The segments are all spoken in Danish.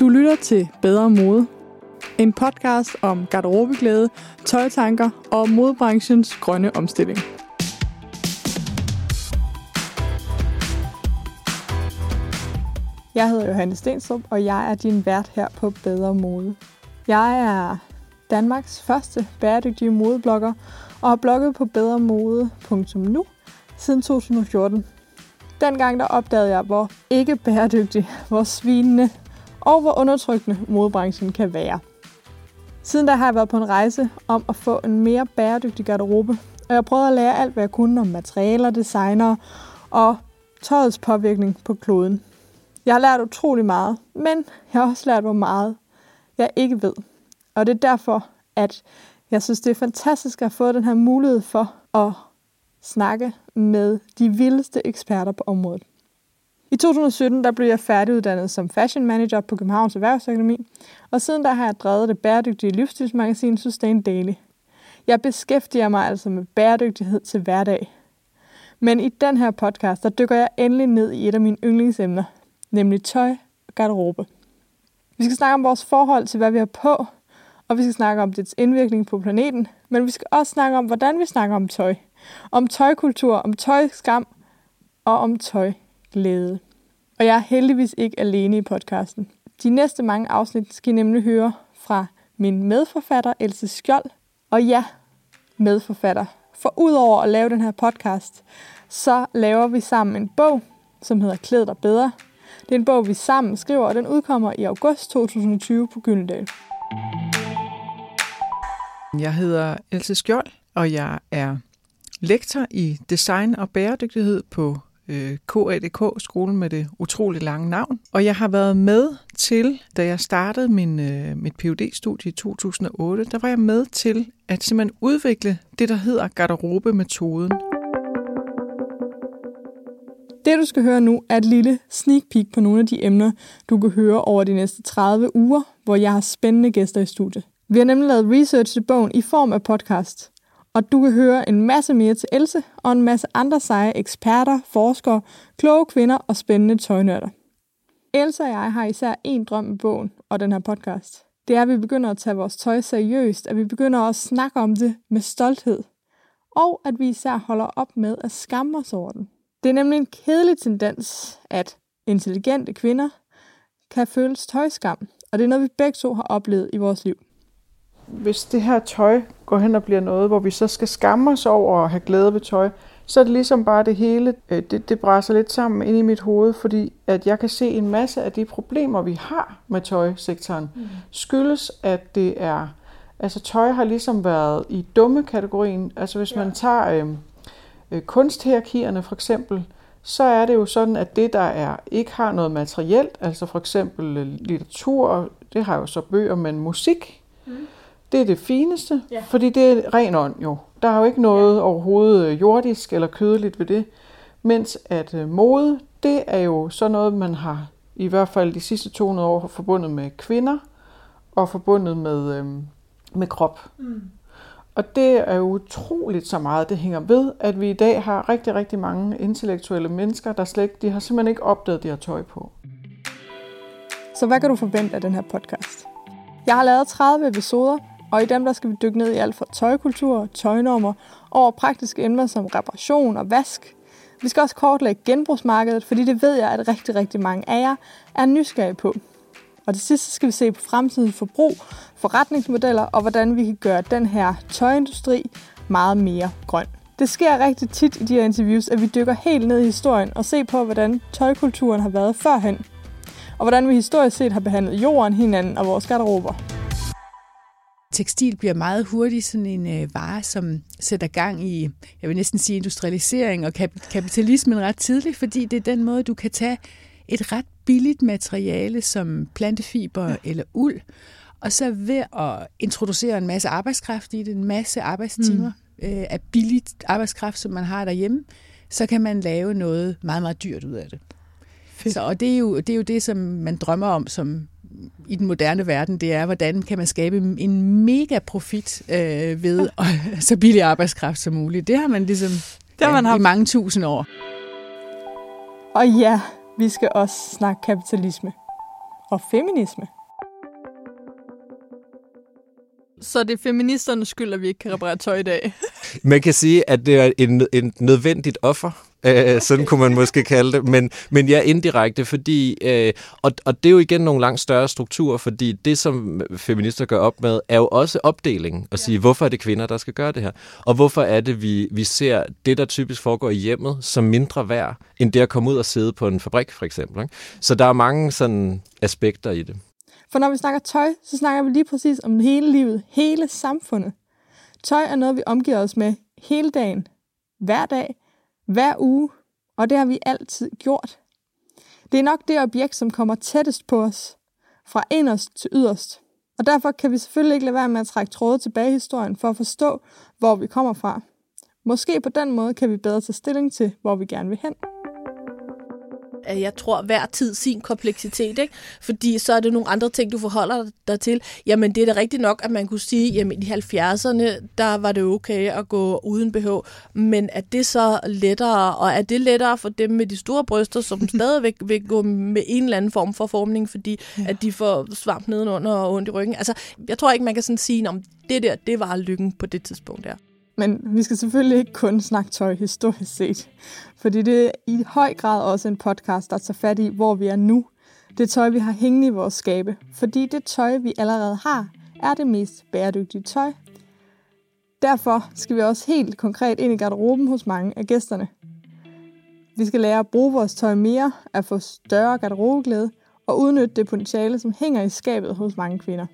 Du lytter til Bedre Mode. En podcast om garderobeglæde, tøjtanker og modebranchens grønne omstilling. Jeg hedder Johanne Stenstrup, og jeg er din vært her på Bedre Mode. Jeg er Danmarks første bæredygtige modeblogger og har blogget på bedremode.nu siden 2014. Dengang der opdagede jeg, hvor ikke bæredygtig, hvor svinende og hvor undertrykkende modebranchen kan være. Siden da har jeg været på en rejse om at få en mere bæredygtig garderobe, og jeg prøvede at lære alt, hvad jeg kunne om materialer, designer og tøjets påvirkning på kloden. Jeg har lært utrolig meget, men jeg har også lært, hvor meget jeg ikke ved. Og det er derfor, at jeg synes, det er fantastisk at have fået den her mulighed for at snakke med de vildeste eksperter på området. I 2017 der blev jeg færdiguddannet som fashion manager på Københavns Erhvervsakademi, og siden da har jeg drevet det bæredygtige livsstilsmagasin Sustain Daily. Jeg beskæftiger mig altså med bæredygtighed til hverdag. Men i den her podcast, der dykker jeg endelig ned i et af mine yndlingsemner, nemlig tøj og garderobe. Vi skal snakke om vores forhold til, hvad vi har på, og vi skal snakke om dets indvirkning på planeten, men vi skal også snakke om, hvordan vi snakker om tøj. Om tøjkultur, om tøjskam og om tøjglæde. Og jeg er heldigvis ikke alene i podcasten. De næste mange afsnit skal I nemlig høre fra min medforfatter Else Skjold. Og ja, medforfatter. For udover at lave den her podcast, så laver vi sammen en bog, som hedder Klæd dig bedre. Det er en bog, vi sammen skriver, og den udkommer i august 2020 på Gyldendal. Jeg hedder Else Skjold, og jeg er lektor i design og bæredygtighed på øh, KADK, skolen med det utroligt lange navn. Og jeg har været med til, da jeg startede min, øh, mit phd studie i 2008, der var jeg med til at simpelthen udvikle det, der hedder garderobemetoden. Det, du skal høre nu, er et lille sneak peek på nogle af de emner, du kan høre over de næste 30 uger, hvor jeg har spændende gæster i studiet. Vi har nemlig lavet research til bogen i form af podcast, og du kan høre en masse mere til Else og en masse andre seje eksperter, forskere, kloge kvinder og spændende tøjnørder. Else og jeg har især en drøm med bogen og den her podcast. Det er, at vi begynder at tage vores tøj seriøst, at vi begynder at snakke om det med stolthed, og at vi især holder op med at skamme os over den. Det er nemlig en kedelig tendens, at intelligente kvinder kan føles tøjskam, og det er noget, vi begge to har oplevet i vores liv hvis det her tøj går hen og bliver noget, hvor vi så skal skamme os over at have glæde ved tøj, så er det ligesom bare det hele, øh, det, det brænder lidt sammen ind i mit hoved, fordi at jeg kan se en masse af de problemer, vi har med tøjsektoren, mm. skyldes, at det er, altså tøj har ligesom været i dumme kategorien. Altså hvis ja. man tager øh, øh, kunsthierarkierne for eksempel, så er det jo sådan, at det, der er ikke har noget materielt, altså for eksempel øh, litteratur, det har jo så bøger, men musik, mm det er det fineste, ja. fordi det er ren ånd jo. Der er jo ikke noget ja. overhovedet øh, jordisk eller kødeligt ved det. Mens at øh, mode, det er jo så noget, man har i hvert fald de sidste 200 år forbundet med kvinder og forbundet med, øh, med krop. Mm. Og det er jo utroligt så meget, det hænger ved, at vi i dag har rigtig, rigtig mange intellektuelle mennesker, der slet ikke, de har simpelthen ikke opdaget, de har tøj på. Så hvad kan du forvente af den her podcast? Jeg har lavet 30 episoder, og i dem der skal vi dykke ned i alt fra tøjkultur, tøjnormer, over praktiske emner som reparation og vask. Vi skal også kortlægge genbrugsmarkedet, fordi det ved jeg, at rigtig, rigtig mange af jer er nysgerrige på. Og til sidst skal vi se på fremtidens forbrug, forretningsmodeller og hvordan vi kan gøre den her tøjindustri meget mere grøn. Det sker rigtig tit i de her interviews, at vi dykker helt ned i historien og ser på, hvordan tøjkulturen har været førhen, og hvordan vi historisk set har behandlet jorden, hinanden og vores garderober. Tekstil bliver meget hurtigt sådan en øh, vare, som sætter gang i, jeg vil næsten sige industrialisering og kap- kapitalismen ret tidligt, fordi det er den måde, du kan tage et ret billigt materiale som plantefiber ja. eller uld, og så ved at introducere en masse arbejdskraft i det, en masse arbejdstimer mm. øh, af billigt arbejdskraft, som man har derhjemme, så kan man lave noget meget, meget dyrt ud af det. Så, og det er, jo, det er jo det, som man drømmer om som i den moderne verden, det er, hvordan kan man skabe en mega profit øh, ved så billig arbejdskraft som muligt. Det har man ligesom det har man ja, haft. i mange tusind år. Og ja, vi skal også snakke kapitalisme. og feminisme. Så det er feministernes skyld, at vi ikke kan reparere tøj i dag. Man kan sige, at det er en, en nødvendigt offer. Okay. Sådan kunne man måske kalde det. Men, men ja, indirekte, fordi... Øh, og, og det er jo igen nogle langt større strukturer, fordi det, som feminister gør op med, er jo også opdelingen. At sige, ja. hvorfor er det kvinder, der skal gøre det her? Og hvorfor er det, vi, vi ser det, der typisk foregår i hjemmet, som mindre værd, end det at komme ud og sidde på en fabrik, for eksempel. Ikke? Så der er mange sådan aspekter i det. For når vi snakker tøj, så snakker vi lige præcis om hele livet, hele samfundet. Tøj er noget, vi omgiver os med hele dagen, hver dag, hver uge, og det har vi altid gjort. Det er nok det objekt, som kommer tættest på os, fra inderst til yderst. Og derfor kan vi selvfølgelig ikke lade være med at trække tråde tilbage i historien for at forstå, hvor vi kommer fra. Måske på den måde kan vi bedre tage stilling til, hvor vi gerne vil hen at jeg tror hver tid sin kompleksitet, ikke? fordi så er det nogle andre ting, du forholder dig til. Jamen det er da rigtigt nok, at man kunne sige, jamen i 70'erne, der var det okay at gå uden BH, men er det så lettere, og er det lettere for dem med de store bryster, som stadigvæk vil gå med en eller anden form for formning, fordi at de får svamp nedenunder og ondt i ryggen? Altså, jeg tror ikke, man kan sådan sige, om det der, det var lykken på det tidspunkt der. Men vi skal selvfølgelig ikke kun snakke tøj historisk set, fordi det er i høj grad også en podcast, der tager fat i, hvor vi er nu. Det tøj, vi har hængende i vores skabe, fordi det tøj, vi allerede har, er det mest bæredygtige tøj. Derfor skal vi også helt konkret ind i garderoben hos mange af gæsterne. Vi skal lære at bruge vores tøj mere, at få større garderobeglæde og udnytte det potentiale, som hænger i skabet hos mange kvinder.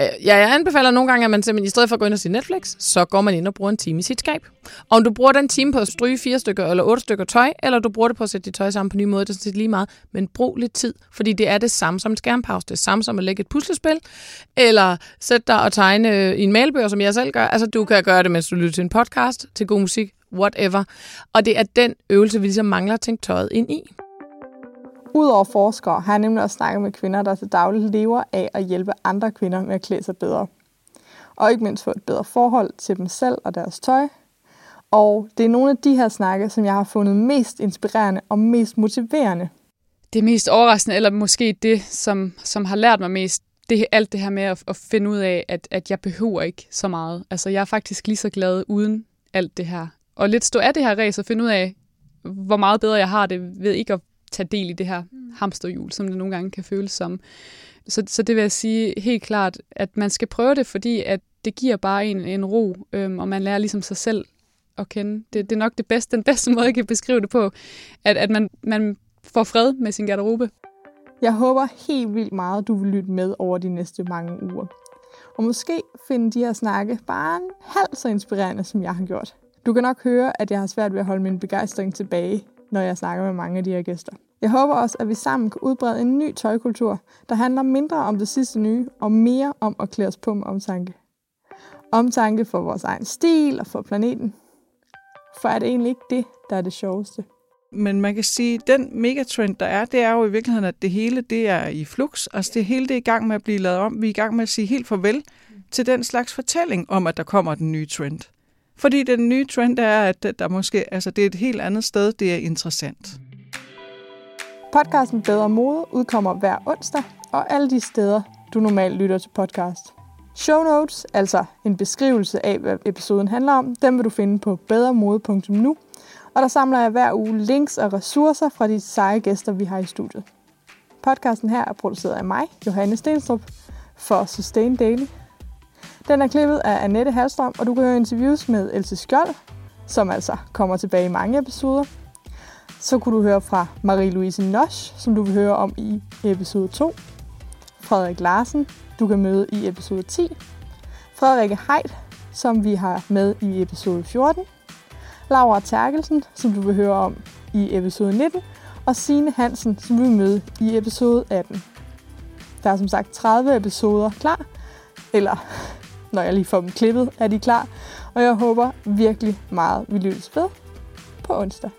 Øh, ja, jeg anbefaler nogle gange, at man simpelthen i stedet for at gå ind og se Netflix, så går man ind og bruger en time i sit skab. Om du bruger den time på at stryge fire stykker eller otte stykker tøj, eller du bruger det på at sætte dit tøj sammen på en ny måde, det er sådan set lige meget. Men brug lidt tid, fordi det er det samme som en skærmpause. Det er samme som at lægge et puslespil, eller sætte dig og tegne øh, i en mailbøger, som jeg selv gør. Altså, du kan gøre det, mens du lytter til en podcast, til god musik, whatever. Og det er den øvelse, vi ligesom mangler at tænke tøjet ind i. Udover forskere har jeg nemlig også snakket med kvinder, der til dagligt lever af at hjælpe andre kvinder med at klæde sig bedre. Og ikke mindst få et bedre forhold til dem selv og deres tøj. Og det er nogle af de her snakke, som jeg har fundet mest inspirerende og mest motiverende. Det mest overraskende, eller måske det, som, som har lært mig mest, det er alt det her med at, at finde ud af, at, at jeg behøver ikke så meget. Altså, jeg er faktisk lige så glad uden alt det her. Og lidt stå af det her race og finde ud af, hvor meget bedre jeg har det ved ikke at tage del i det her mm. hamsterhjul, som det nogle gange kan føles som. Så, så det vil jeg sige helt klart, at man skal prøve det, fordi at det giver bare en, en ro, øhm, og man lærer ligesom sig selv at kende. Det, det er nok det bedste, den bedste måde, jeg kan beskrive det på, at, at man, man får fred med sin garderobe. Jeg håber helt vildt meget, du vil lytte med over de næste mange uger. Og måske finde de her snakke bare en halv så inspirerende, som jeg har gjort. Du kan nok høre, at jeg har svært ved at holde min begejstring tilbage, når jeg snakker med mange af de her gæster. Jeg håber også, at vi sammen kan udbrede en ny tøjkultur, der handler mindre om det sidste nye og mere om at klæde os på med omtanke. Omtanke for vores egen stil og for planeten. For er det egentlig ikke det, der er det sjoveste? Men man kan sige, at den megatrend, der er, det er jo i virkeligheden, at det hele det er i flux. Altså det hele det er i gang med at blive lavet om. Vi er i gang med at sige helt farvel til den slags fortælling om, at der kommer den nye trend. Fordi den nye trend er, at der måske, altså det er et helt andet sted, det er interessant. Podcasten Bedre Mode udkommer hver onsdag, og alle de steder, du normalt lytter til podcast. Show notes, altså en beskrivelse af, hvad episoden handler om, dem vil du finde på bedremode.nu, og der samler jeg hver uge links og ressourcer fra de seje gæster, vi har i studiet. Podcasten her er produceret af mig, Johanne Stenstrup, for Sustain Daily. Den er klippet af Annette Halstrøm, og du kan høre interviews med Else Skjold, som altså kommer tilbage i mange episoder, så kunne du høre fra Marie-Louise Nosch, som du vil høre om i episode 2. Frederik Larsen, du kan møde i episode 10. Frederik Heidt, som vi har med i episode 14. Laura Terkelsen, som du vil høre om i episode 19. Og Sine Hansen, som du vil møde i episode 18. Der er som sagt 30 episoder klar. Eller, når jeg lige får dem klippet, er de klar. Og jeg håber virkelig meget, vi lyttes ved på onsdag.